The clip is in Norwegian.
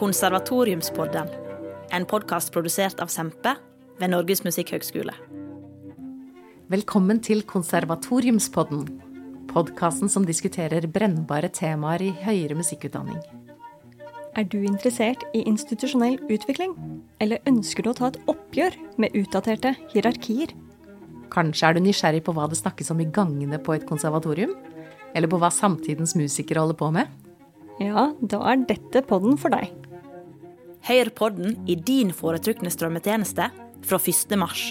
Konservatoriumspodden, en podkast produsert av Sempe ved Norges musikkhøgskole. Velkommen til Konservatoriumspodden, podkasten som diskuterer brennbare temaer i høyere musikkutdanning. Er du interessert i institusjonell utvikling? Eller ønsker du å ta et oppgjør med utdaterte hierarkier? Kanskje er du nysgjerrig på hva det snakkes om i gangene på et konservatorium? Eller på hva samtidens musikere holder på med? Ja, da er dette podden for deg. Hør podden i din foretrukne strømmetjeneste fra 1. mars.